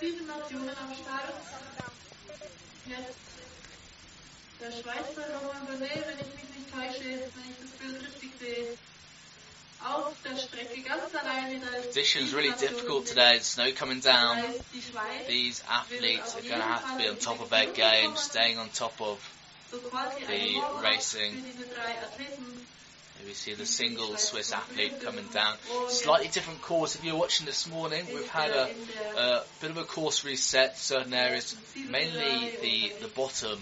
Sieben Nationen am Start. Jetzt der Schweizer Roman Bonnet, wenn ich mich nicht täusche, wenn ich das Bild richtig sehe. Auf der Strecke ganz alleine. Da ist Position's really difficult today. The snow coming down. Da ist die Schweiz. These athletes are going to have to be on top of their game, staying on top of. The racing. We see the single Swiss athlete coming down. Slightly different course. If you're watching this morning, we've had a, a bit of a course reset. Certain areas, mainly the the bottom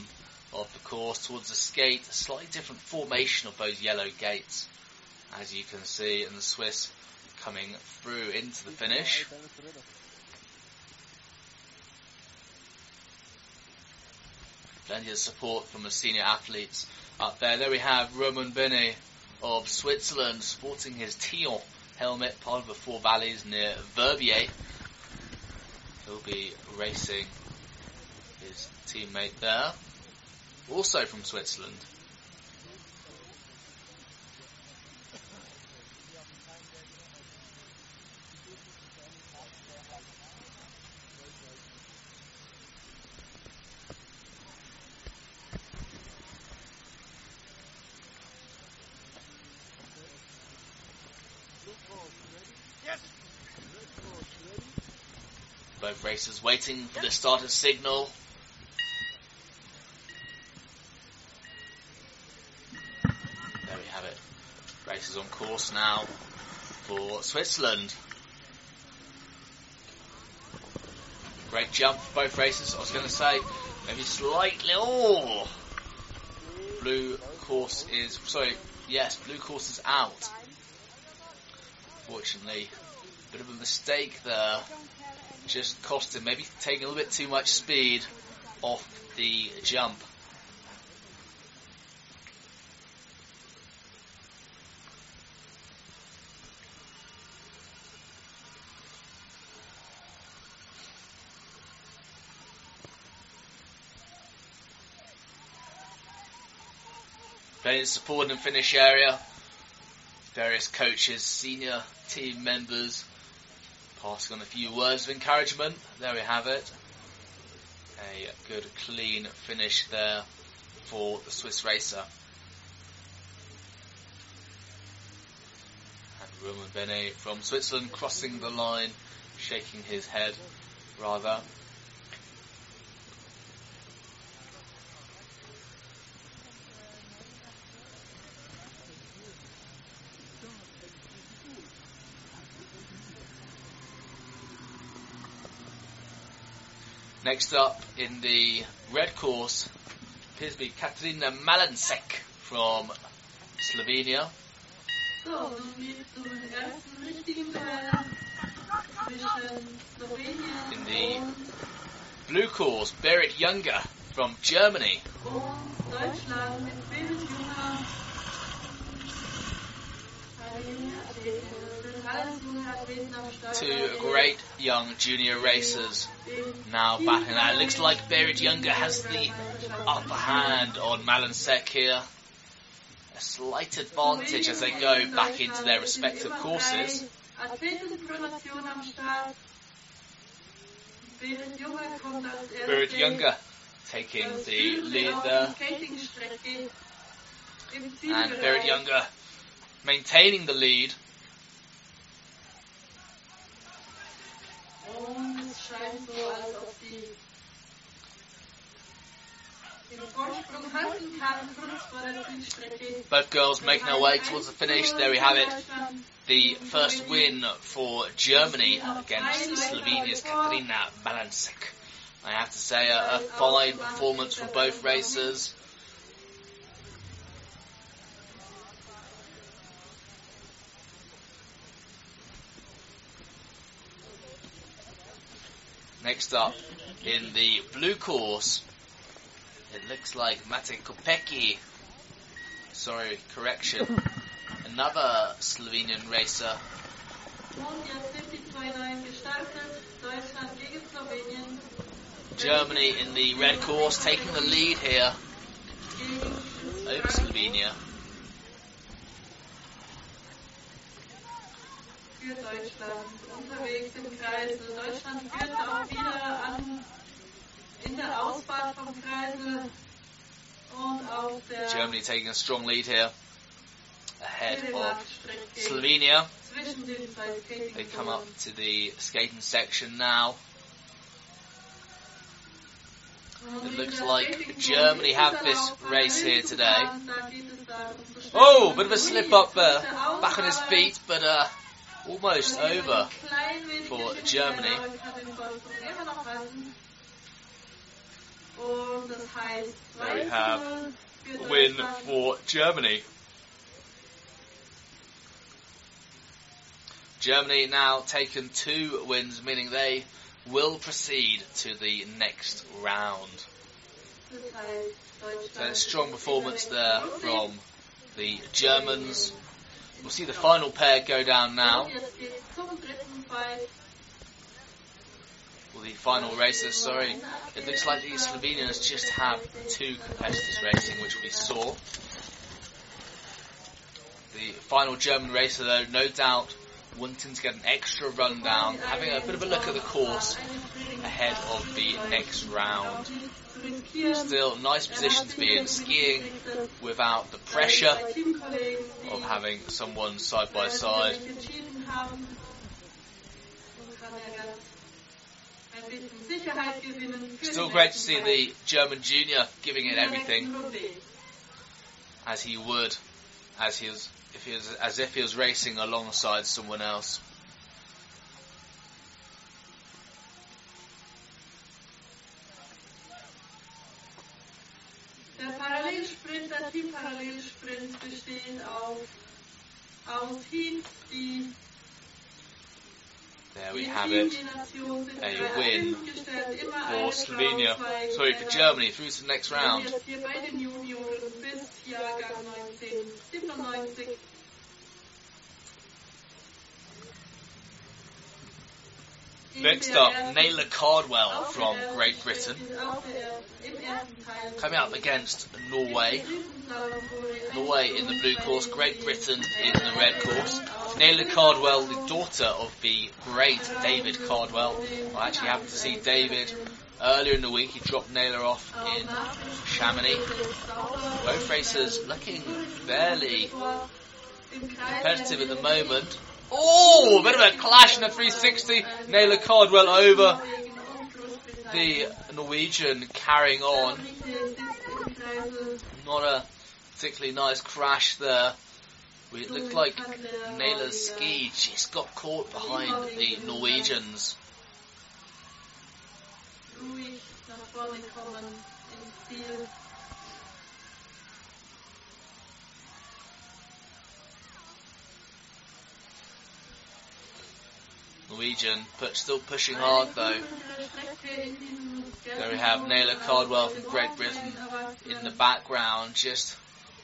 of the course towards the skate. A slightly different formation of those yellow gates, as you can see, and the Swiss coming through into the finish. Plenty of support from the senior athletes up there. There we have Roman Bene of Switzerland sporting his Thyon helmet, part of the Four Valleys near Verbier. He'll be racing his teammate there, also from Switzerland. Both racers waiting for the starter signal. There we have it. Race is on course now for Switzerland. Great jump for both races. I was going to say maybe slightly. Oh, blue course is sorry. Yes, blue course is out. Fortunately, bit of a mistake there. Just cost him maybe taking a little bit too much speed off the jump. Of support the finish area. Various coaches, senior team members passing on a few words of encouragement. There we have it. A good clean finish there for the Swiss racer. And Roman Bene from Switzerland crossing the line, shaking his head rather. Next up in the red course appears to be Katarina Malansek from Slovenia. In the Blue course, Berit Younger from Germany. Two great young junior racers now battling out. It looks like Berit Younger has the upper hand on Malansek here. A slight advantage as they go back into their respective courses. Berit Younger taking the lead there. And. Berit Younger maintaining the lead. Und es scheint so, als ob sie den Vorsprung halten Zielstrecke. Both girls making their way towards the finish. There we have it. The first win for Germany against Slovenia's Katarina Malansek. I have to say a, a fine performance from both racers. Next up in the blue course, it looks like Mate Kopecki. Sorry, correction. Another Slovenian racer. Germany in the red course taking the lead here over Slovenia. Für Deutschland unterwegs im. Deutschland führt auch wieder an in der Ausfahrt vom und auf der Germany taking a strong lead here ahead of Slovenia. They come up to the skating section now. It looks like Germany have this race here today. Oh, bit of a slip up there. Back on his feet, but uh, almost over. for Germany. There we have a win for Germany. Germany now taken two wins, meaning they will proceed to the next round. So a strong performance there from the Germans. We'll see the final pair go down now. Well, the final races, sorry. It looks like the Slovenians just have two competitors racing, which we saw. The final German racer, though, no doubt wanting to get an extra run down, having a bit of a look at the course ahead of the next round. Still, nice position to be in, skiing without the pressure of having someone side by side. Still great to see the German junior giving it everything as he would, as he was, if he was, as if he was racing alongside someone else. Der Parallelsprint, der Team-Parallelsprint besteht auf, aus Teams, die There we have it. A win for Slovenia. Sorry, for Germany through to the next round. Next up, Naylor Cardwell from Great Britain. Coming up against Norway. Norway in the blue course, Great Britain in the red course. Naylor Cardwell, the daughter of the great David Cardwell. I actually happened to see David earlier in the week. He dropped Naylor off in Chamonix. Both racers looking fairly competitive at the moment. Oh, a bit of a clash in the 360. Naylor Cardwell over the Norwegian carrying on. Not a particularly nice crash there. It looked like Naylor's ski just got caught behind the Norwegians. Norwegian, but still pushing hard though. There we have Naylor Cardwell from Great Britain in the background, just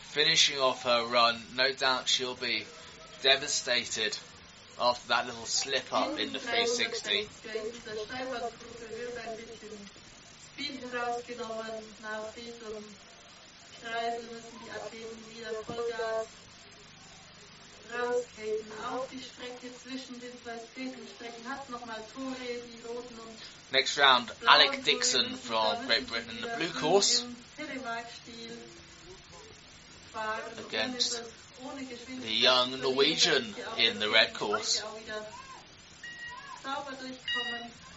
finishing off her run. No doubt she'll be devastated after that little slip up in the 360. Dieser Steilwandgruppe wird ein bisschen Speed herausgenommen. Nach diesem Kreisel müssen die Athleten wieder Vollgas rausgehen. Auf die Strecke zwischen den zwei Skatingstrecken hat nochmal Tore, die roten und Next round, Alec Dixon from Great Britain the blue course. Im Telemark-Stil fahren. Und Against wenn es ohne Geschwindigkeit the young Norwegian in the red course. auch wieder.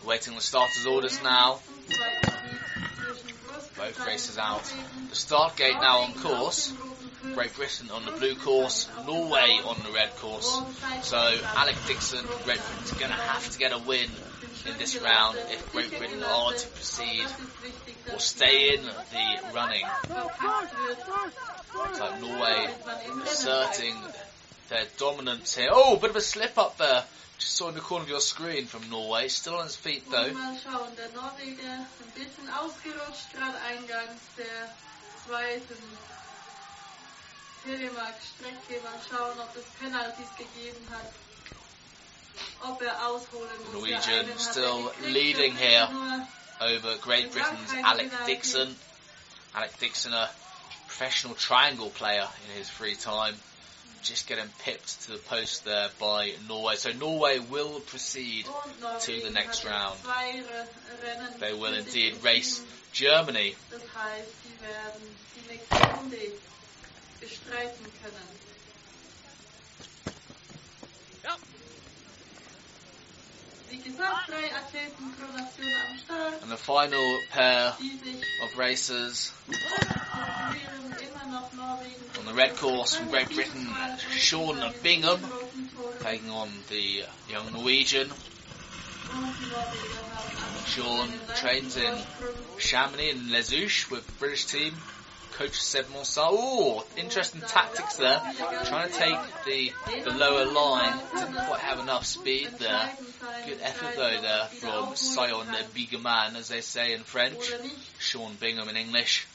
Waiting the starters' orders now. Zum zweiten Heat zwischen Großbritannien Both races out. The start gate now on course. Great Britain on the blue course, Norway on the red course. So Alec Dixon, Great Britain's going to have to get a win in this round if Great Britain are to proceed or stay in the running. So Norway asserting their dominance here. Oh, bit of a slip up there. Just saw in the corner of your screen from Norway. Still on his feet though. Mal schauen, ob es Penalties gegeben hat. Ob er ausholen muss. Norwegian still leading here. over Great Britain's Alec Dixon. Alec Dixon, a professional triangle player in his free time. just getting pipped to the post there by Norway. So Norway will proceed to the next round. Zwei Re- Rennen They will indeed race. Germany. Bestreiten können. Wie gesagt, drei Athleten pro Nation am Start, And the final pair of racers konkurrieren, immer on the red course from Great Britain, Sean Bingham taking on the young Norwegian. Und die Norweger haben am Sean trains in Chamonix and Les Houches with the British team. Coach Seb Monsard. Ooh, interesting tactics there. Trying to take the, the lower line. Didn't quite have enough speed there. Good effort though there from Sion Bigeman, as they say in French. Sean Bingham in English.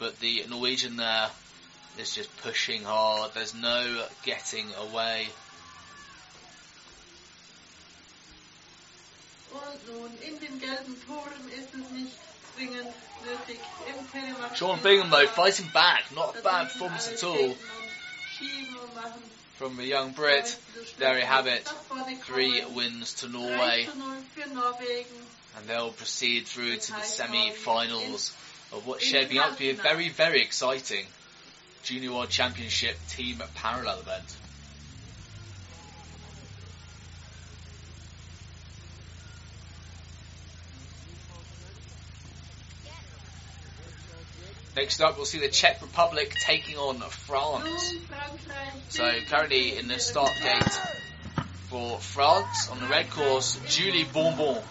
But the Norwegian there is just pushing hard. There's no getting away. In gelben Toren ist es nicht zwingend Sean Bingham though fighting back. Not a bad performance at all from the young Brit. There you have it. Three wins to Norway. 3 zu 0 für Norwegen. and they'll proceed through to the semi-finals of what's shaping up to be a very, very exciting Junior World Championship team parallel event. Next up, we'll see the Czech Republic taking on France. So currently in the start gate for France on the red course, Julie Bonbon.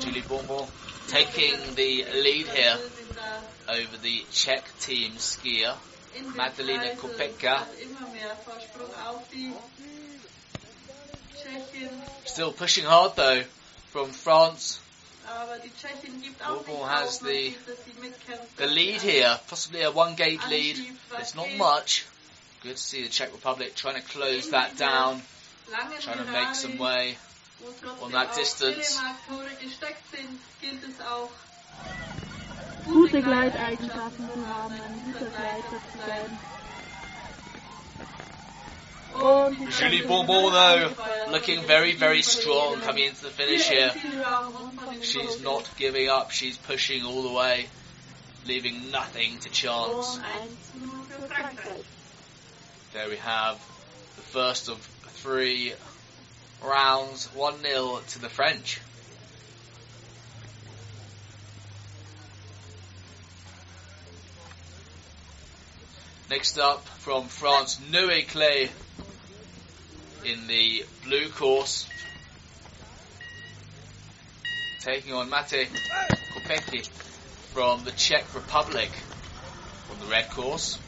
Julie Bonbon taking the lead here over the Czech team skier. Kreisen Kopecka. hat immer mehr Vorsprung auf die Tschechin. Still pushing hard though from France. Ah, aber die Tschechin gibt auch Bobo has the- sieht, dass sie mitkämpft. The lead here, possibly a one gate lead. It's not much. Good to see the Czech Republic trying to close that down, trying to make some way. on that distance. Telemark-Tore gesteckt sind, gilt es auch gute Gleiteigenschaften zu haben, ein guter Gleiter zu sein. Julie Bonbon though, looking very, very strong coming into the finish here. She's not giving up, she's pushing all the way, leaving nothing to chance. 1 zu 0 für Frankreich. There we have the first of three rounds, 1 0 to the French. Next up from France, Noé Clay in the blue course. Taking on Mate Kopecki from the Czech Republic on the red course.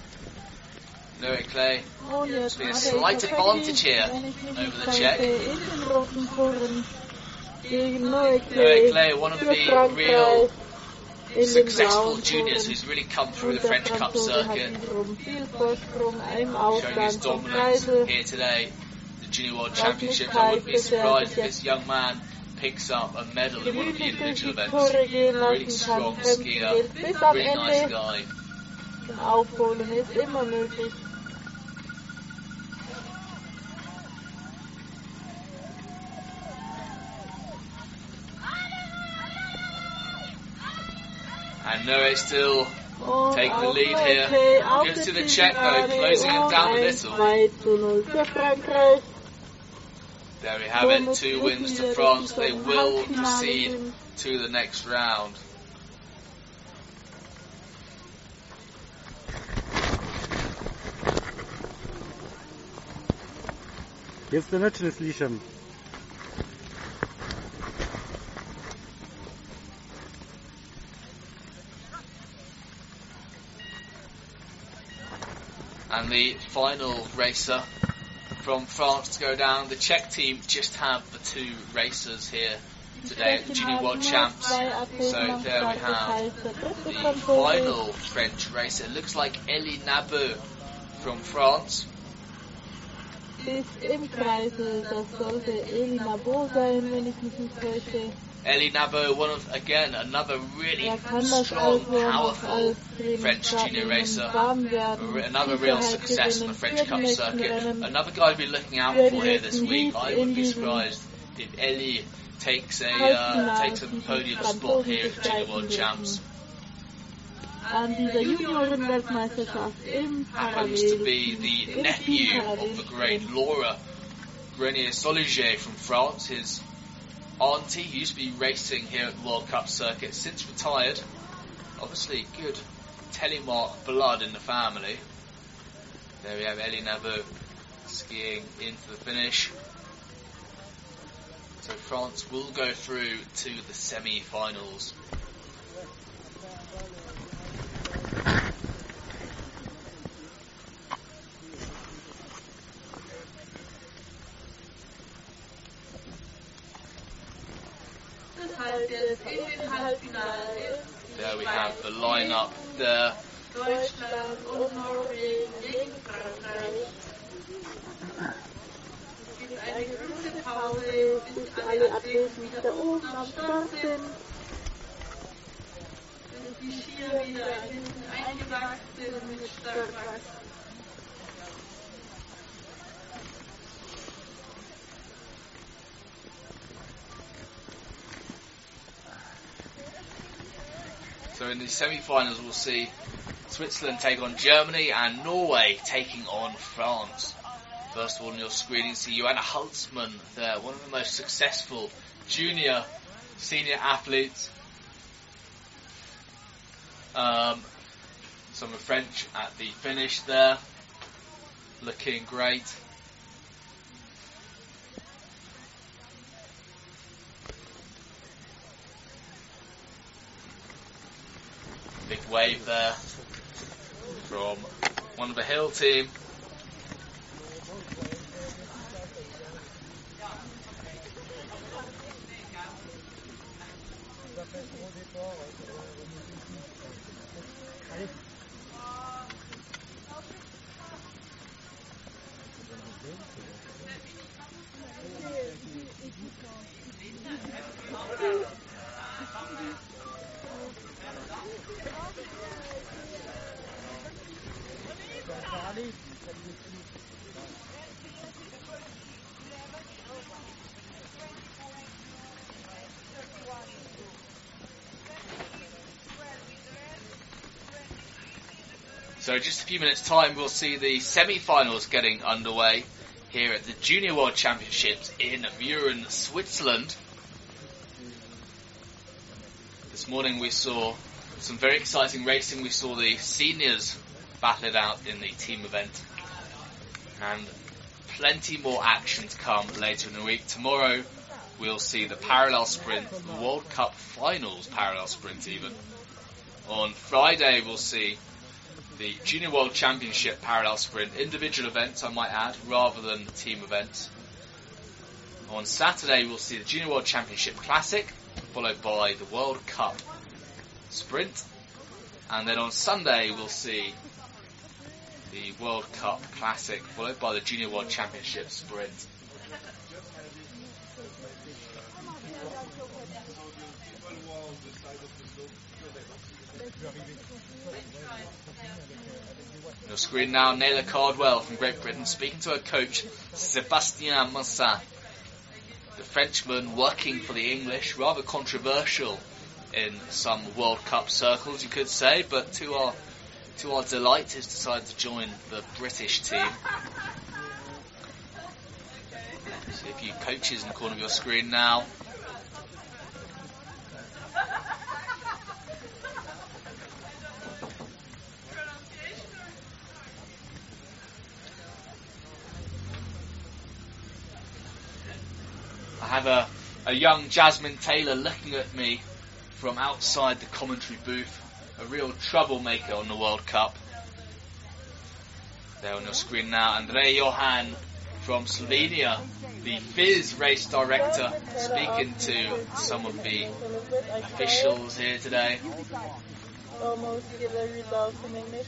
Noé Clay Und jetzt be a slight advantage here over the Czech. Noé Clay one of the real successful juniors who's really come through the French Cup circuit, showing his dominance here today. Junior World Championships, I wouldn't be surprised if this young man picks up a medal in one of the individual events. Really strong skier, geht. Bis am really nice guy. Aufholen ist immer möglich. And Noé still Und Take the lead here. Gives to the Czech, though, closing it down a little. 2 zu 0 für Frankreich. There we have it, two wins to France. They will proceed to the next round. Meczny z Liszem. And the final racer from France to go down. The Czech team just have the two racers here today at the Junior World Champs. So there we have the final French racer. It looks like Elie Nabeu from France. Elie Nabo, one of again another really strong, powerful French junior racer. warm werden, R- Another real success on the French Cup circuit. Another guy to be looking out for here this week. I wouldn't be surprised if Ellie takes a uh, takes a podium spot here at the Junior World Champs. An dieser Junioren-Weltmeisterschaft im Happens to be the nephew of the great Laura Grenier Soliger from France. His auntie used to be racing here at the World Cup circuit, since retired. Obviously, good telemark blood in the family. There we have Elie Nabo skiing into the finish. So France will go through to the semi-finals. Das heißt jetzt in den Halbfinale There we have the lineup there. Und Norwegen gegen Frankreich. Es gibt eine kurze Pause, bis alle Athleten wieder oben am Start sind. Bis die Skier wieder ein bisschen eingewachsen sind mit Startwachs. So in the semi-finals, we'll see Switzerland take on Germany and Norway taking on France. First of all, on your screen, you see Joanna Holtzmann there, one of the most successful junior, senior athletes. Um, some of the French at the finish there, looking great. Wave there from one of the hill team. So just a few minutes time we'll see the semi-finals getting underway here at the Junior World Championships in Mürren, Switzerland. This morning we saw some very exciting racing. We saw the seniors battle it out in the team event. And plenty more action to come later in the week. Tomorrow we'll see the parallel sprint, the World Cup finals parallel sprint even. On Friday we'll see the Junior World Championship parallel sprint individual events, I might add, rather than team events. On Saturday, we'll see the Junior World Championship Classic, followed by the World Cup sprint, and then on Sunday, we'll see the World Cup Classic, followed by the Junior World Championship sprint. Your screen now, Naylor Cardwell from Great Britain speaking to her coach, Sebastien Massin. The Frenchman working for the English, rather controversial in some World Cup circles, you could say, but to our to our delight, has decided to join the British team. See a few coaches in the corner of your screen now. Have a, a young Jasmine Taylor looking at me from outside the commentary booth, a real troublemaker on the World Cup. There on your screen now, Andrei Johan from Slovenia, the FIS race director, speaking to some of the officials here today. Almost give English.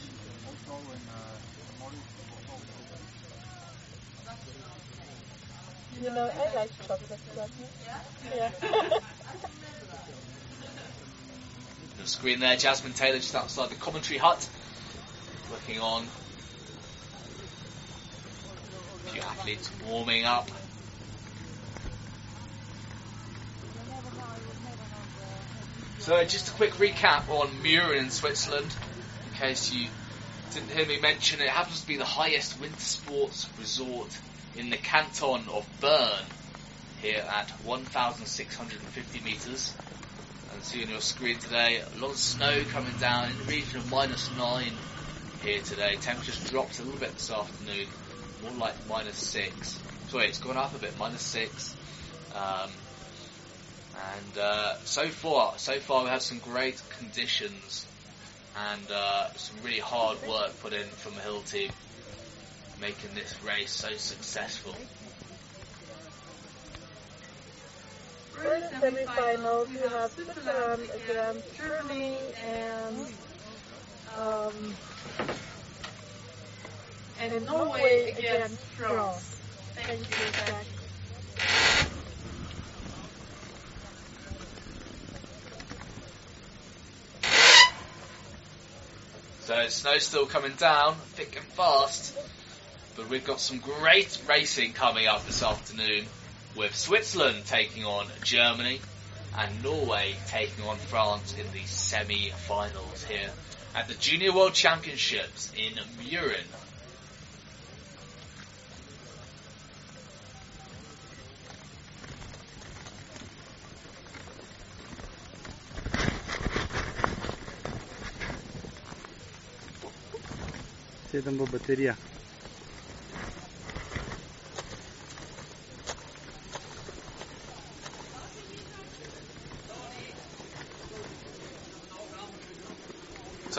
You know, I like chocolate. Yeah. The screen there, Jasmine Taylor just outside the commentary hut, looking on. A few athletes warming up. So just a quick recap on Mürren in Switzerland, in case you didn't hear me mention it. it happens to be the highest winter sports resort in the canton of Bern, here at 1,650 metres. And see on your screen today, a lot of snow coming down in the region of minus 9 here today. Temperatures dropped a little bit this afternoon, more like minus 6. Sorry, it's gone up a bit, minus 6. Um, and uh, so far, so far we have some great conditions and uh, some really hard work put in from the Hill team, making this race so successful. First semi-finals, we have Switzerland against Germany and um, and Norway against France. Thank you, Zach. So snow's still coming down, thick and fast. But we've got some great racing coming up this afternoon with Switzerland taking on Germany and Norway taking on France in the semi-finals here at the Junior World Championships in Mürren. Sedem bo baterija.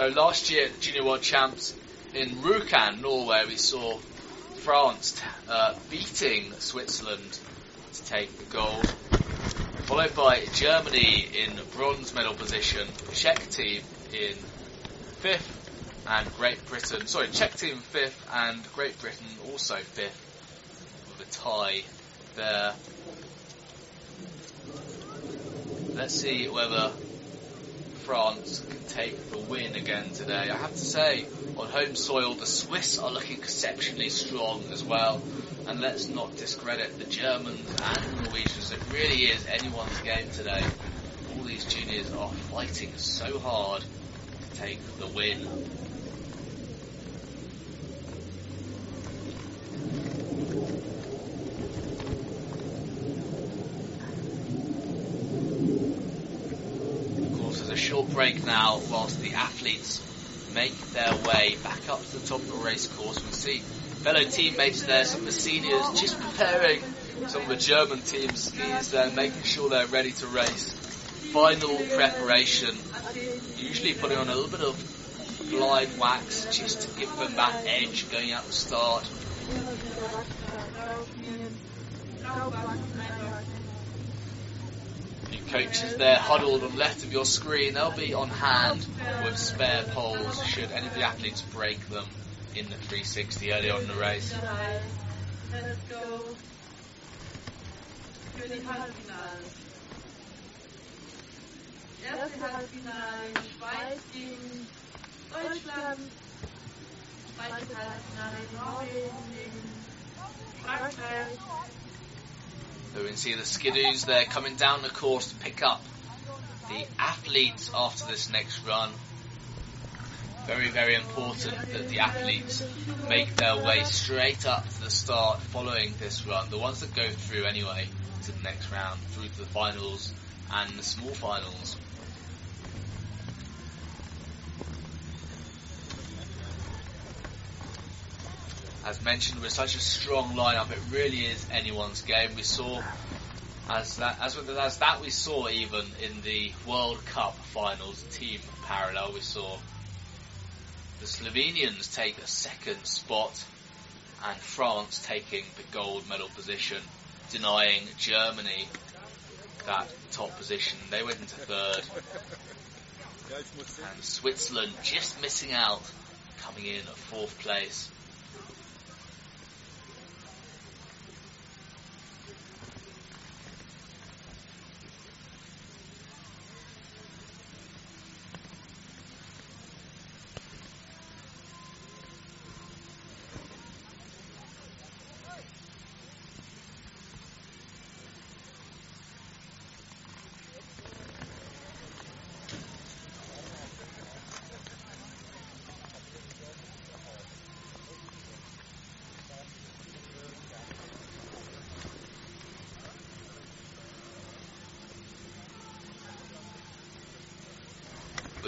So last year, at the Junior World Champs in Rjukan, Norway, we saw France uh, beating Switzerland to take the gold, followed by Germany in bronze medal position, Czech team in fifth, and Great Britain, sorry, Czech team fifth, and Great Britain also fifth, with a tie there. Let's see whether France can take the win again today. I have to say, on home soil, the Swiss are looking exceptionally strong as well. And let's not discredit the Germans and the Norwegians. It really is anyone's game today. All these juniors are fighting so hard to take the win. Of course, there's a short break now whilst the athletes make their way back up to the top of the race course. We see fellow teammates there, some of the seniors just preparing some of the German team skis there, making sure they're ready to race. Final preparation, usually putting on a little bit of glide wax just to give them that edge going out the start. Coaches there huddled on the left of your screen. They'll be on hand with spare poles should any of the athletes break them in the 360 early on in the race. Deutschland. So we can see the skidoos there coming down the course to pick up the athletes after this next run. Very, very important that the athletes make their way straight up to the start following this run. The ones that go through anyway to the next round, through to the finals and the small finals. As mentioned, with such a strong lineup, it really is anyone's game. We saw as that as, as that we saw even in the World Cup finals team parallel. We saw the Slovenians take a second spot and France taking the gold medal position, denying Germany that top position. They went into third. And Switzerland just missing out, coming in at fourth place.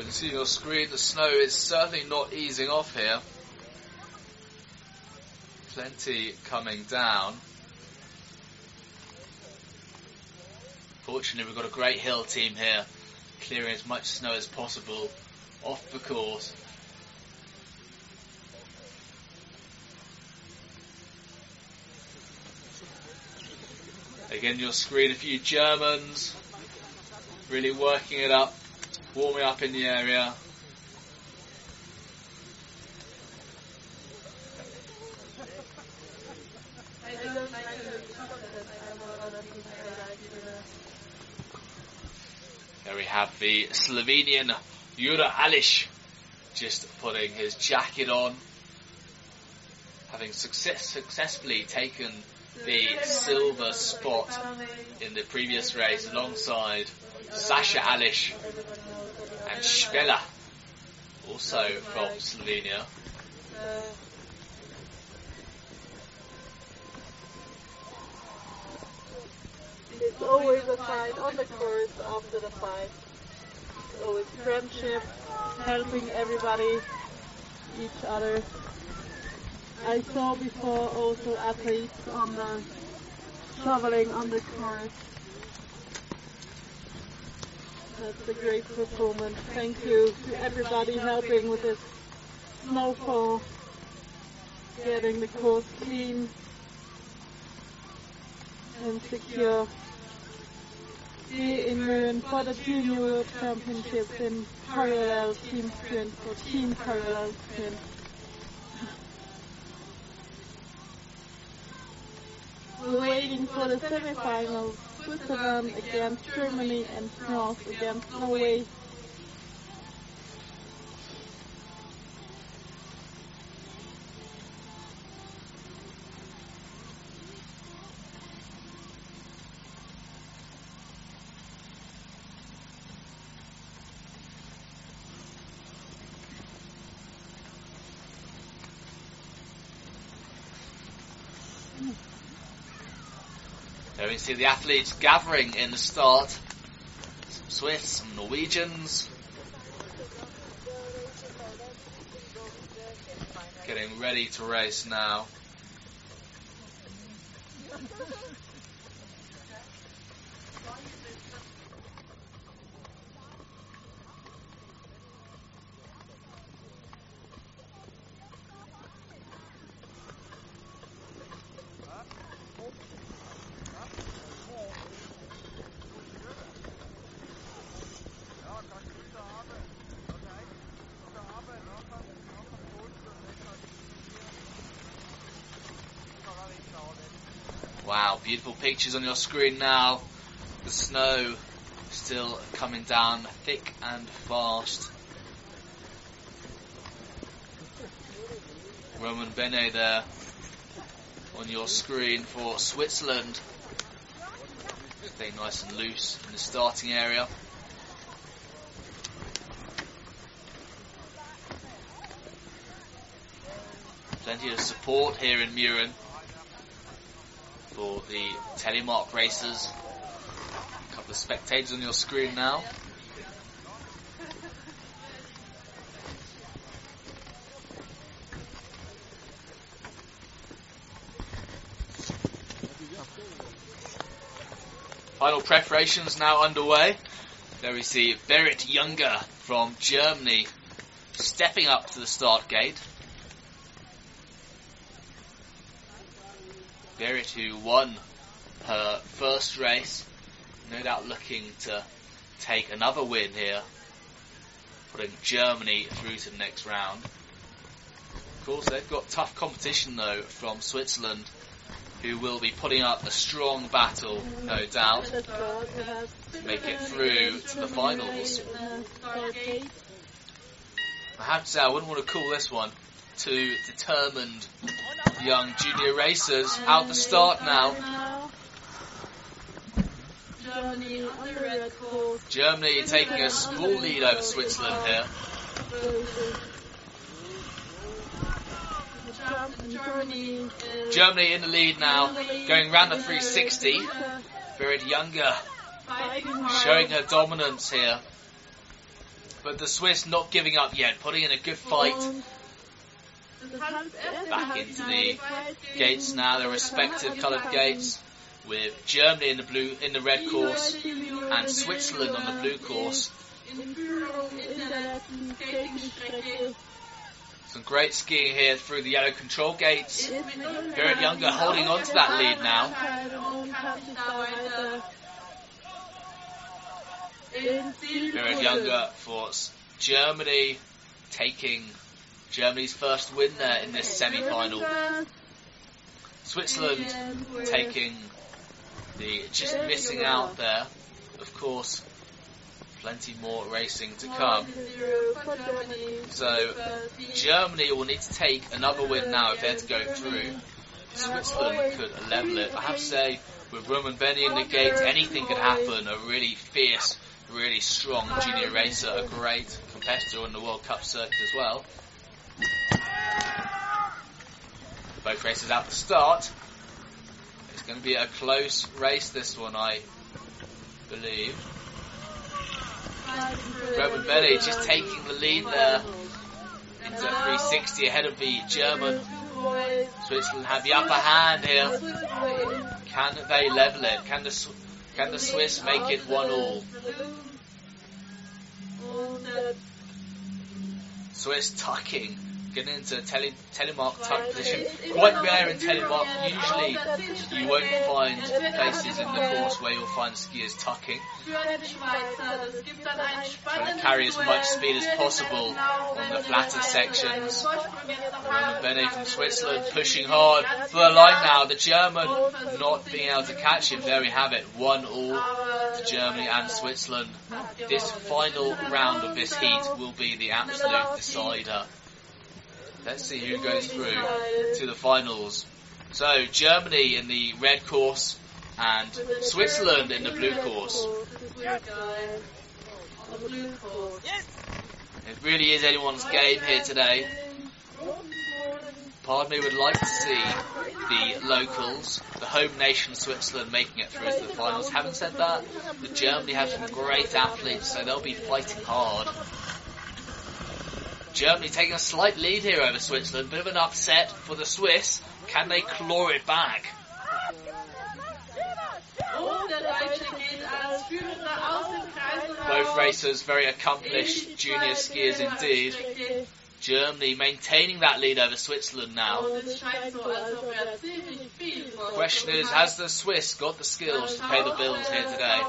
Can see your screen the snow is certainly not easing off here. Plenty coming down. Fortunately, we've got a great hill team here, clearing as much snow as possible off the course. Again, your screen, a few Germans really working it up, warming up in the area. There we have the Slovenian Jura Alish just putting his jacket on, having success, successfully taken the silver spot in the previous race alongside Sasha Alish Svela, also from Slovenia. It's always a fight on the course after the fight. It's always friendship, helping everybody, each other. I saw before also athletes on the shoveling on the course. That's a great performance. Thank you to everybody helping with this snowfall, getting the course clean and secure. In Mürren for the Junior World Championships in parallel team sprint for team parallel sprint. We're waiting for the semifinals. Switzerland against Germany and France against Norway. See the athletes gathering in the start. Some Swiss, some Norwegians. Getting ready to race now. Wow, beautiful pictures on your screen now. The snow still coming down thick and fast. Roman Bene there on your screen for Switzerland. Stay nice and loose in the starting area. Plenty of support here in Mürren for the telemark racers. A couple of spectators on your screen now. Final preparations now underway. There we see Berit Younger from Germany stepping up to the start gate. Berit who won her first race, no doubt looking to take another win here, putting Germany through to the next round. Of course, they've got tough competition though from Switzerland, who will be putting up a strong battle, no doubt, to make it through to the finals. I have to say, I wouldn't want to call this one two determined young junior racers out the start now. Germany on the red course. Germany taking a small lead over Switzerland here. Germany in the lead now, going round the 360. Berit Younger showing her dominance here. But the Swiss not giving up yet, putting in a good fight. Und Das Hans erste Back into the Gates now, their respective coloured gates, with Germany in the blue, in the red course, and Switzerland on the blue course. in Führung in in der der letzten Skatingstrecke Some great skiing here through the yellow control gates. ist mit Gerrit Younger holding on to that lead now. und kann sich da weiter ins Ziel Gerrit. Younger for Germany, taking Germany's first win there in this semi-final. Switzerland taking the just missing out there. Of course, plenty more racing to come. So Germany will need to take another win now if they're to go through. Switzerland could level it. I have to say, with Roman Benny in the gate, anything could happen. A really fierce, really strong junior racer, a great competitor on the World Cup circuit as well. Both races out the start. It's going to be a close race, this one, I believe. Roman Benny just taking the lead there into 360 ahead of the German. Switzerland have the upper hand here. Can they level it? Can the can the Swiss make it one all? Swiss tucking, getting into tele, telemark tuck position. Quite rare in telemark. Usually you won't find places in the course where you'll find skiers tucking. Trying to carry as much speed as possible on the flatter sections. Roman Bene from Switzerland pushing hard for the line now. The German not being able to catch him. There we have it. One all to Germany and Switzerland. This final round of this heat will be the absolute decider. Let's see who goes through to the finals. So Germany in the red course and Switzerland in the blue course. It really is anyone's game here today. Pardon me would like to see the locals, the home nation Switzerland, making it through to the finals. Having said that, the Germany have some great athletes, so they'll be fighting hard. Germany taking a slight lead here over Switzerland. Bit of an upset for the Swiss. Can they claw it back? Both racers very accomplished junior skiers indeed. Germany maintaining that lead over Switzerland now. Question is, has the Swiss got the skills to pay the bills here today?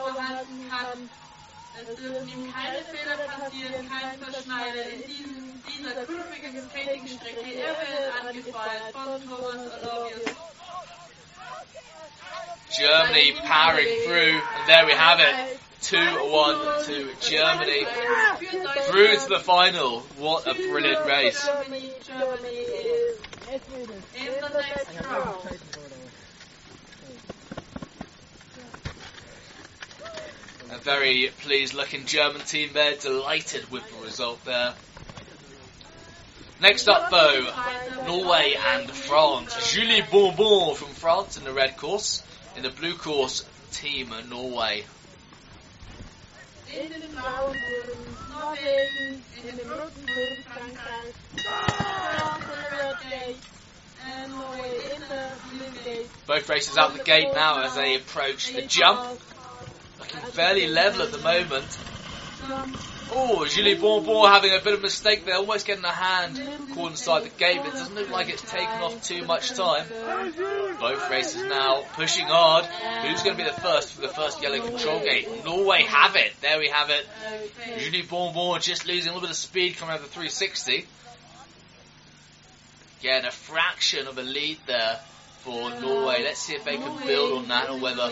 Es dürfen ihm keine Fehler passieren, kein Verschneider in diesem, dieser kurvigen. Er wird angefeuert von Thomas Alovius. Germany powering through, and there we have it. 2-1 to Germany. Through to the final. What a brilliant race. Germany, Germany is admitted In in the the next next round. round. A very pleased looking German team there, delighted with the result there. Next up though, Norway and France. Julie Bourbon from France in the red course. In the blue course, Team Norway. Both races out the gate now as they approach the jump. Fairly level at the moment. Oh, Julie Bonbon having a bit of a mistake there, almost getting a hand caught inside the gate, but it doesn't look like it's taken off too much time. Both races now pushing hard. Who's going to be the first for the first yellow control gate? Norway have it. There we have it. Julie Bonbon just losing a little bit of speed coming out of the 360. Again, a fraction of a lead there for Norway. Let's see if they can build on that or whether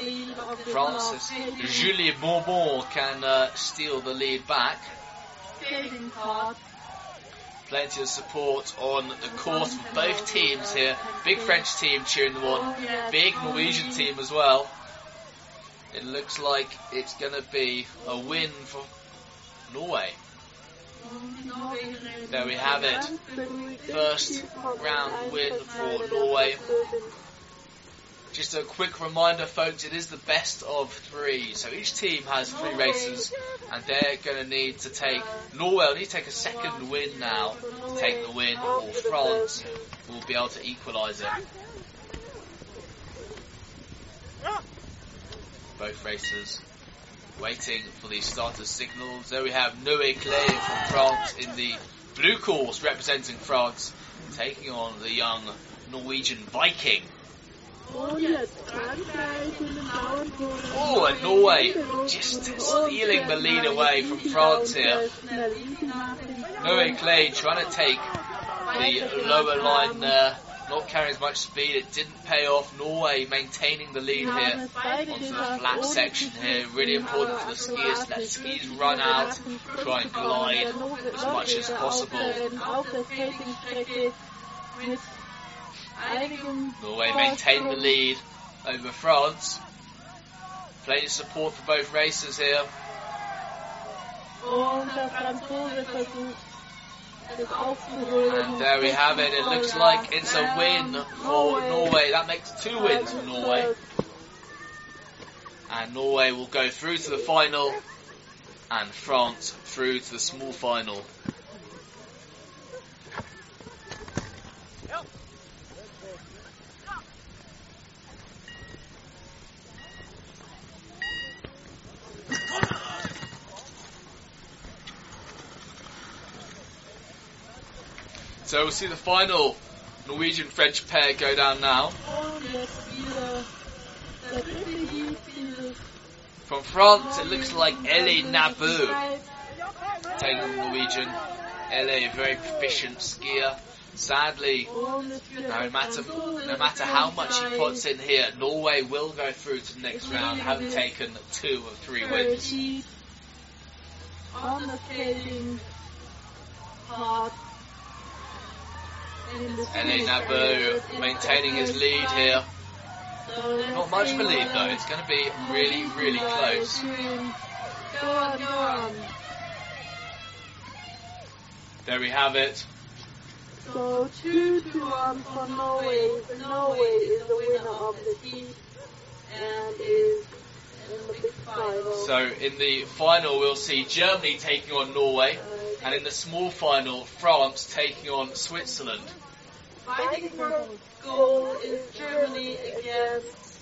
Francis Julie Bonbon can uh, steal the lead back. Plenty of support on the course for both teams here. Big French team cheering them on. Big Norwegian team as well. It looks like it's going to be a win for Norway. There we have it. First round win for Norway. Just a quick reminder, folks, it is the best of three. So each team has three races, and they're going to need to take. Norway will need to take a second win now to take the win, or France will be able to equalise it. Both racers waiting for the starter signals. There we have Noe Clay from France in the blue course representing France, taking on the young Norwegian Viking. Oh, and Norway just stealing the lead away from France here. Noe Clay trying to take the lower line there, not carrying as much speed. It didn't pay off. Norway maintaining the lead here onto the flat section here. Really important for the skiers. Let the skiers run out, try and glide as much as possible. Auf der Skatingstrecke mit einigen Norway maintain the lead over France. Plenty of support for both racers here. And there we have it. It looks like it's a win for Norway. That makes two wins for Norway. And Norway will go through to the final, and France through to the small final. So we'll see the final Norwegian French pair go down now. From France, it looks like Ellie Nabu taking the Norwegian. Ellie, a very proficient skier. Sadly, no matter no matter how much he puts in here, Norway will go through to the next round, having taken two of three wins. Heat on the skating part. in the Ellie finish Nabu maintaining his lead here. Not much a lead though. It's going to be really, really close. There we have it. So two to one for Norway. Norway is the winner of the heat and is So in the final, we'll see Germany taking on Norway, and in the small final, France taking on Switzerland. Fighting for gold is Germany against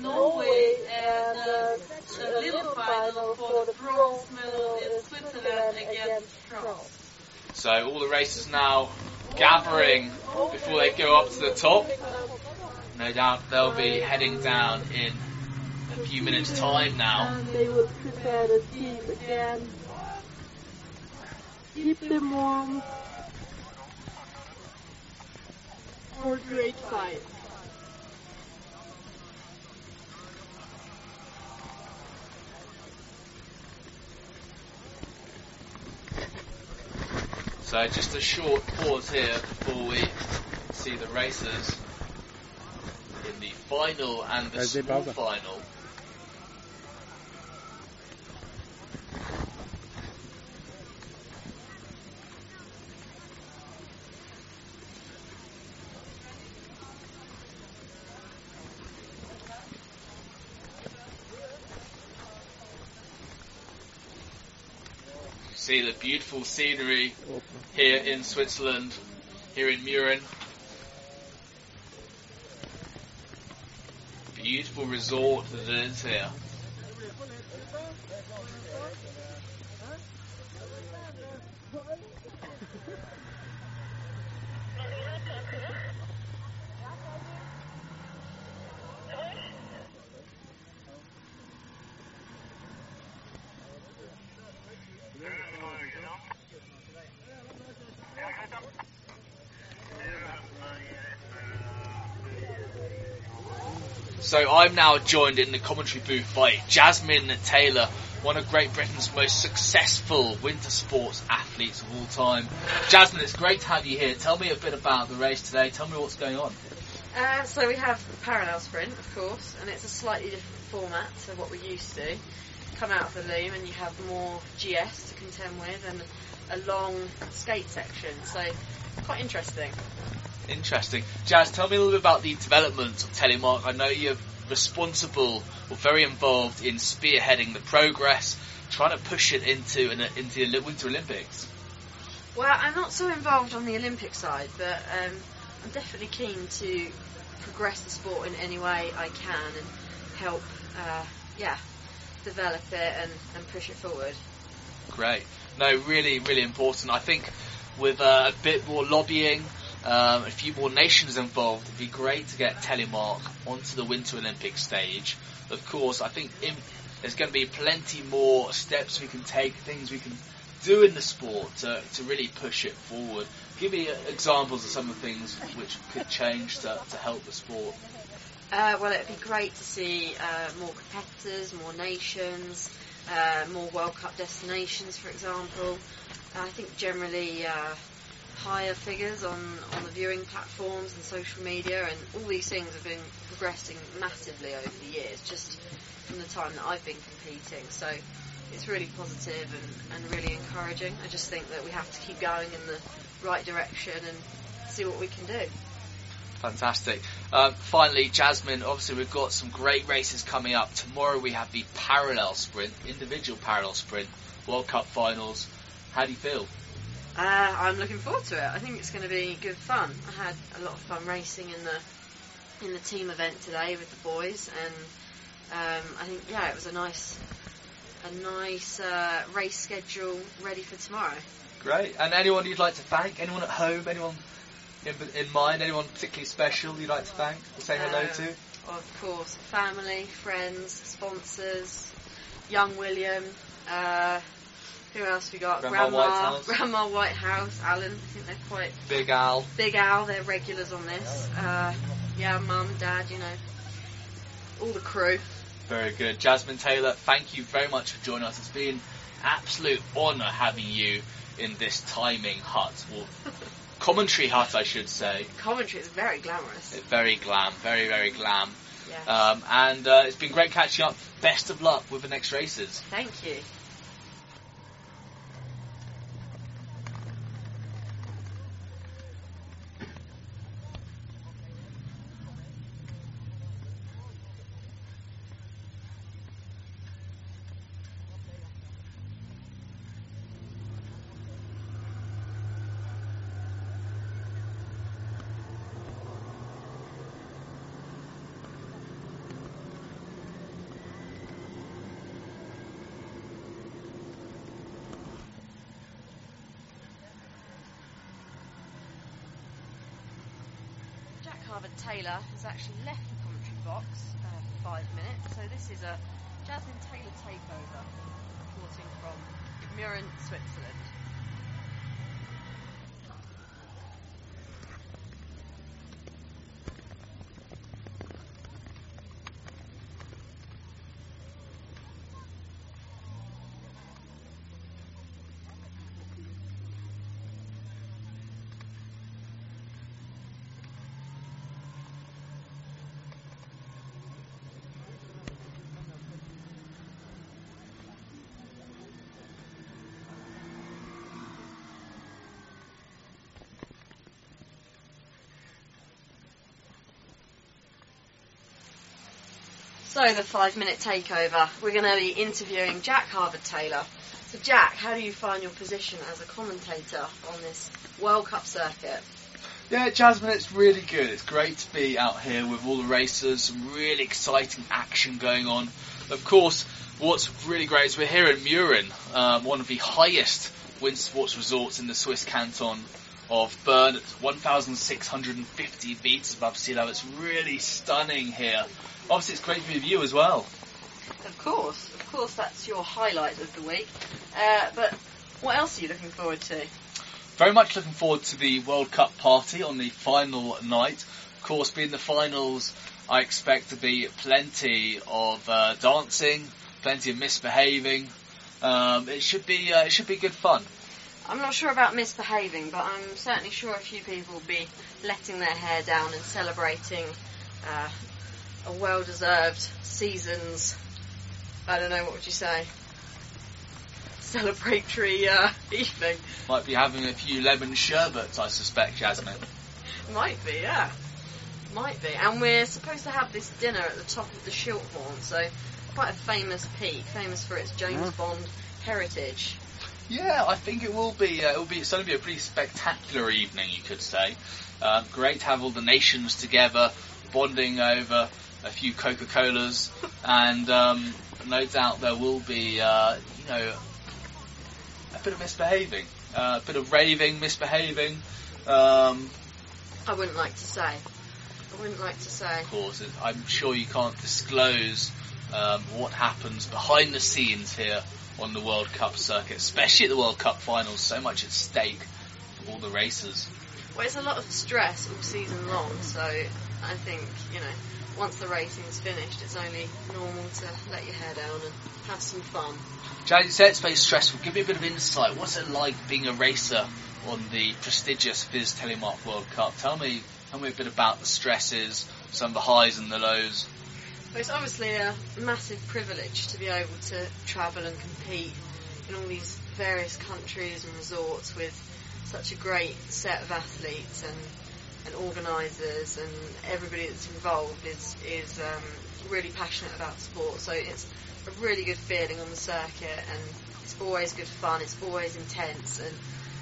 Norway, and uh, the little final for the bronze medal is Switzerland against France. So all the racers now gathering before they go up to the top. No doubt they'll be heading down in a few minutes' time now. And they will prepare the team again. Keep them warm for a great fight. So just a short pause here before we see the racers in the final and the As small buzzer. final. See the beautiful scenery here in Switzerland, here in Mürren. Beautiful resort that it is here. So I'm now joined in the commentary booth by Jasmine Taylor, one of Great Britain's most successful winter sports athletes of all time. Jasmine, it's great to have you here. Tell me a bit about the race today. Tell me what's going on. Uh, so we have parallel sprint, of course, and it's a slightly different format to what we're used to. come out of the loom and you have more GS to contend with and a long skate section. So quite interesting. Interesting. Jazz, tell me a little bit about the development of Telemark. I know you're responsible or very involved in spearheading the progress, trying to push it into an, into the Winter Olympics. Well, I'm not so involved on the Olympic side, but um, I'm definitely keen to progress the sport in any way I can and help, uh, yeah, develop it and, and push it forward. Great. No, really, really important. I think with uh, a bit more lobbying, um, a few more nations involved, it'd be great to get Telemark onto the Winter Olympic stage. Of course, I think in, there's going to be plenty more steps we can take, things we can do in the sport to, to really push it forward. Give me uh, examples of some of the things which could change to, to help the sport. Uh, well, it'd be great to see uh, more competitors, more nations, uh, more World Cup destinations, for example. I think generally uh, higher figures on, on the viewing platforms and social media, and all these things have been progressing massively over the years, just from the time that I've been competing. So it's really positive and, and really encouraging. I just think that we have to keep going in the right direction and see what we can do. Fantastic. Um, finally, Jasmine, obviously we've got some great races coming up. Tomorrow we have the parallel sprint, individual parallel sprint, World Cup finals. How do you feel? Uh, I'm looking forward to it. I think it's going to be good fun. I had a lot of fun racing in the in the team event today with the boys, and um, I think yeah, it was a nice a nice uh, race schedule ready for tomorrow. Great. And anyone you'd like to thank? Anyone at home? Anyone in, in mind? Anyone particularly special you'd like to thank or say hello Uh, to? Of course, family, friends, sponsors, young William. Uh, who else we got? Grandma Whitehouse. Grandma Whitehouse, Alan. I think they're quite Big Al. Big Al. They're regulars on this. Uh, yeah, mum, dad. You know, all the crew. Very good. Jasmine Taylor, thank you very much for joining us. It's been absolute honour having you in this timing hut, or commentary hut, I should say. Commentary is very glamorous. Very glam, very, very glam. Yeah. Um, and uh, it's been great catching up. Best of luck with the next races. Thank you. Harvard Taylor has actually left the commentary box uh, for five minutes, so this is a Jasmine Taylor takeover, reporting from Mürren, Switzerland. So the five minute takeover, we're going to be interviewing Jack Harvard Taylor. So Jack, how do you find your position as a commentator on this World Cup circuit? Yeah, Jasmine, it's really good. It's great to be out here with all the racers, some really exciting action going on. Of course, what's really great is we're here in Mürren, um, one of the highest wind sports resorts in the Swiss canton of Bern. It's 1,650 metres above sea level. It's really stunning here. Obviously, it's great to be with you as well. Of course, of course, that's your highlight of the week. Uh, but what else are you looking forward to? Very much looking forward to the World Cup party on the final night. Of course, being the finals, I expect to be plenty of uh, dancing, plenty of misbehaving. Um, it should be uh, it should be good fun. I'm not sure about misbehaving, but I'm certainly sure a few people will be letting their hair down and celebrating uh, a well-deserved season's I don't know, what would you say? Celebratory uh, evening. Might be having a few lemon sherbets, I suspect, Jasmine. Might be, yeah. Might be. And we're supposed to have this dinner at the top of the Schilthorn, so quite a famous peak, famous for its James Yeah. Bond heritage. Yeah, I think it will be. Uh, it will be. It's going to be a pretty spectacular evening, you could say. Um, great to have all the nations together, bonding over a few Coca Colas, and um, no doubt there will be, uh, you know, a bit of misbehaving, uh, a bit of raving, misbehaving. Um, I wouldn't like to say. I wouldn't like to say. of course, I'm sure you can't disclose um, what happens behind the scenes here on the World Cup circuit, especially at the World Cup finals. So much at stake for all the racers. Well, it's a lot of stress all season long, so I think, you know, once the racing's finished, it's only normal to let your hair down and have some fun. Jazz, you say it's very stressful. Give me a bit of insight. What's it like being a racer on the prestigious FIS Telemark World Cup? Tell me, tell me a bit about the stresses, some of the highs and the lows. Well, it's obviously a massive privilege to be able to travel and compete in all these various countries and resorts with such a great set of athletes and, and organisers and everybody that's involved is is um, really passionate about sport. So it's a really good feeling on the circuit and it's always good fun. It's always intense and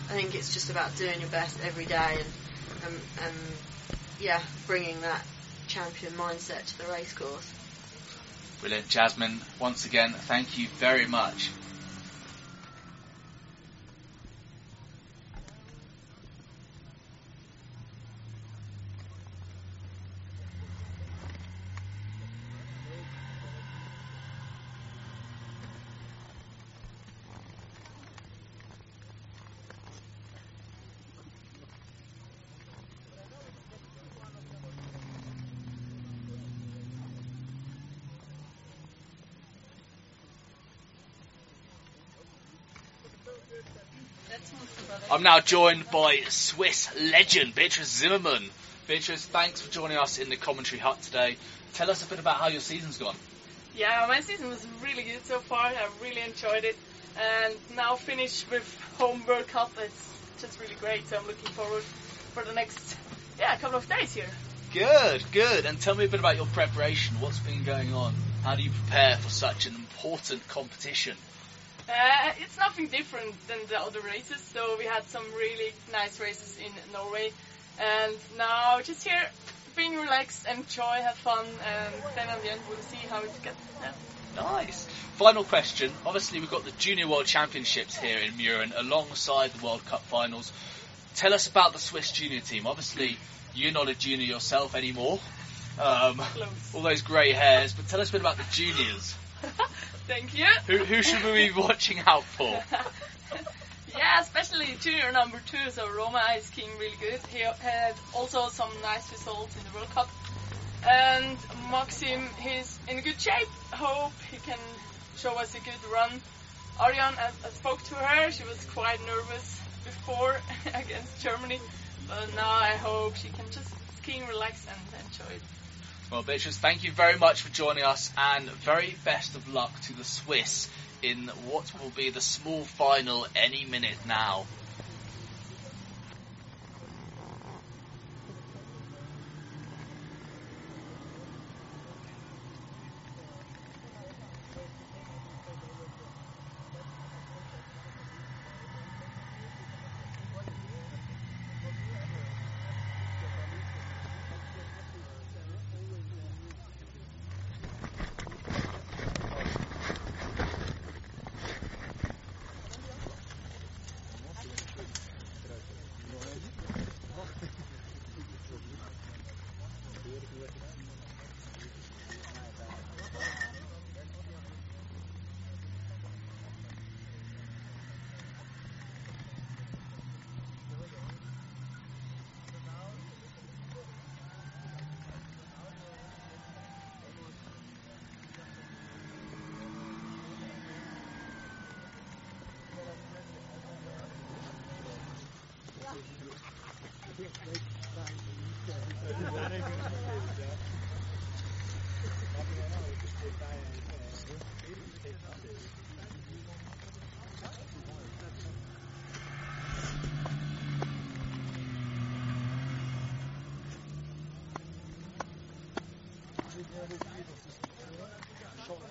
I think it's just about doing your best every day and and, and yeah, bringing that champion mindset to the racecourse. Brilliant, Jasmine. Once again, thank you very much. I'm now joined by Swiss legend Beatrice Zimmermann. Beatrice, thanks for joining us in the commentary hut today. Tell us a bit about how your season's gone. Yeah, my season was really good so far. I really enjoyed it. And now finished with home World Cup. It's just really great. So I'm looking forward for the next yeah couple of days here. Good, good. And tell me a bit about your preparation. What's been going on? How do you prepare for such an important competition? Uh, it's nothing different than the other races. So we had some really nice races in Norway, and now just here, being relaxed, enjoy, have fun, and then at the end we'll see how it gets. Yeah. Nice. Final question. Obviously, we've got the Junior World Championships here in Mürren alongside the World Cup finals. Tell us about the Swiss junior team. Obviously, you're not a junior yourself anymore. Um, all those grey hairs, but tell us a bit about the juniors. Thank you. Who, who should we be watching out for? yeah, especially junior number two, so Roma is skiing really good. He had also some nice results in the World Cup. And Maxim, he's in good shape. Hope he can show us a good run. Ariane, I, I spoke to her. She was quite nervous before against Germany, but now I hope she can just ski relax and enjoy it. Well, Beatrice, thank you very much for joining us, and very best of luck to the Swiss in what will be the small final any minute now.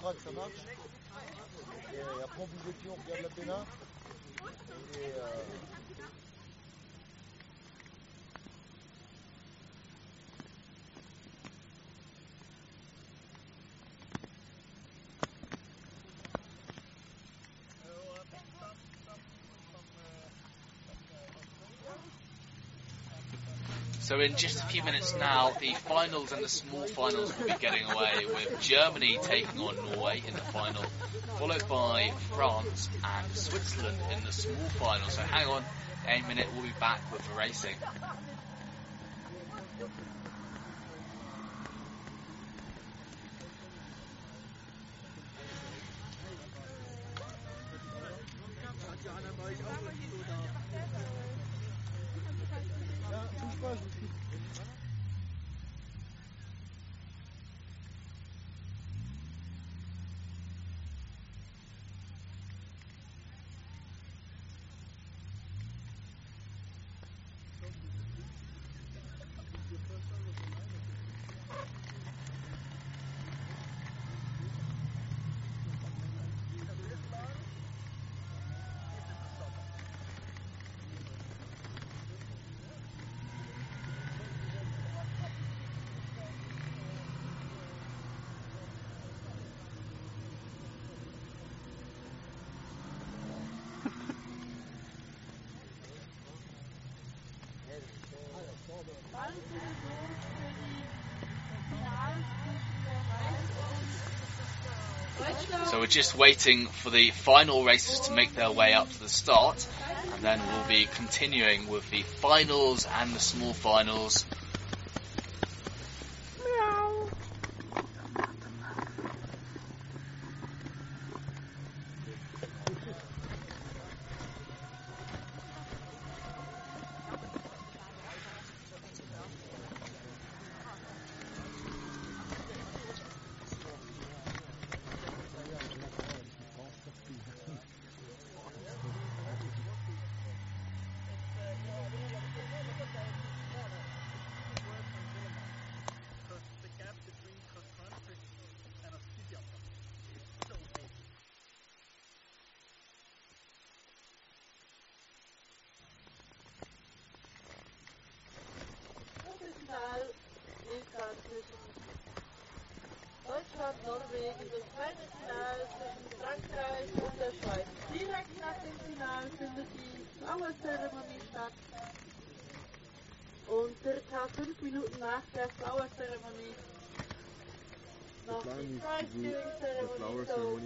Track, ça marche. Et après, on cul, on regarde la péna. Et euh, So in just a few minutes now, the finals and the small finals will be getting away with Germany taking on Norway in the final, followed by France and Switzerland in the small final. So hang on, a minute we'll be back with the racing. So we're just waiting for the final racers to make their way up to the start, and then we'll be continuing with the finals and the small finals.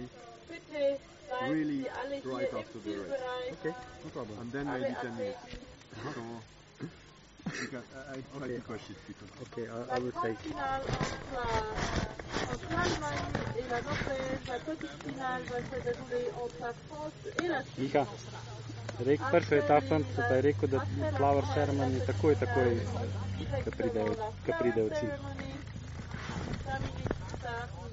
ready? Really right after the race. Okay, no problem. And then maybe 10 minutes. Uh-huh. So, you can, I, I try okay. to question people. Okay, I, I will take. Miha, Rek, prva etapa, so pa je rekel, da flower ceremony takoj, takoj, ko pride, ko pride v cilj.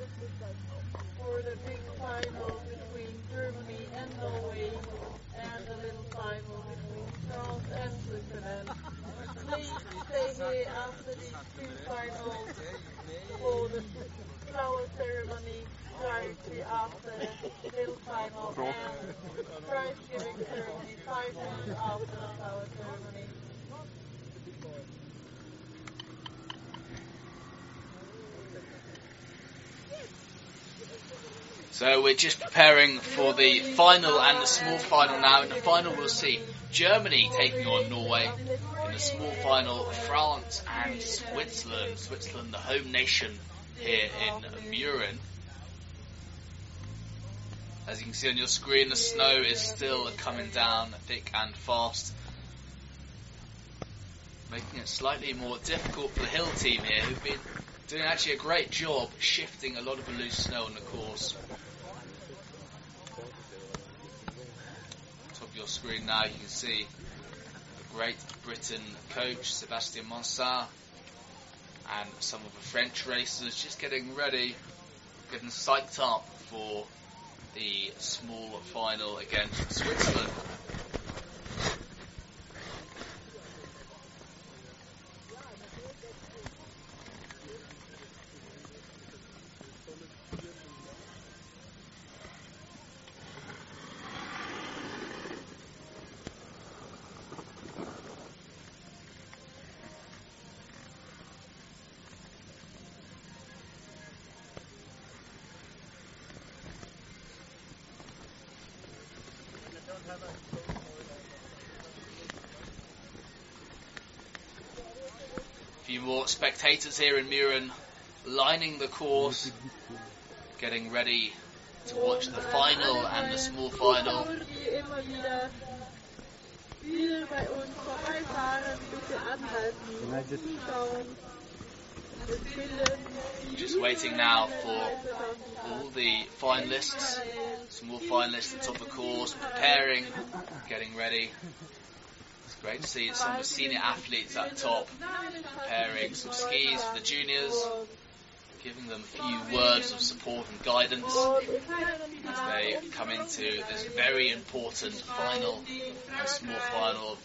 for the big final between Germany and Norway and the little final between France and Switzerland. Please stay here after these two finals for the flower ceremony directly after the little final and prize giving ceremony five minutes after the flower ceremony. So we're just preparing for the final and the small final now. In the final, we'll see Germany taking on Norway. In the small final, France and Switzerland. Switzerland, the home nation here in Mürren. As you can see on your screen, the snow is still coming down thick and fast, making it slightly more difficult for the hill team here, who've been doing actually a great job shifting a lot of the loose snow on the course. Your screen now, you can see the Great Britain coach, Sebastian Monsard, and some of the French racers just getting ready, getting psyched up for the small final against Switzerland. A few more spectators here in Mürren lining the course, getting ready to watch the final and the small final. Just waiting now for all the finalists, small finalists at the top of the course, preparing, getting ready. Great to see some of the senior athletes at top, preparing some skis for the juniors, giving them a few words of support and guidance as they come into this very important final and small final of the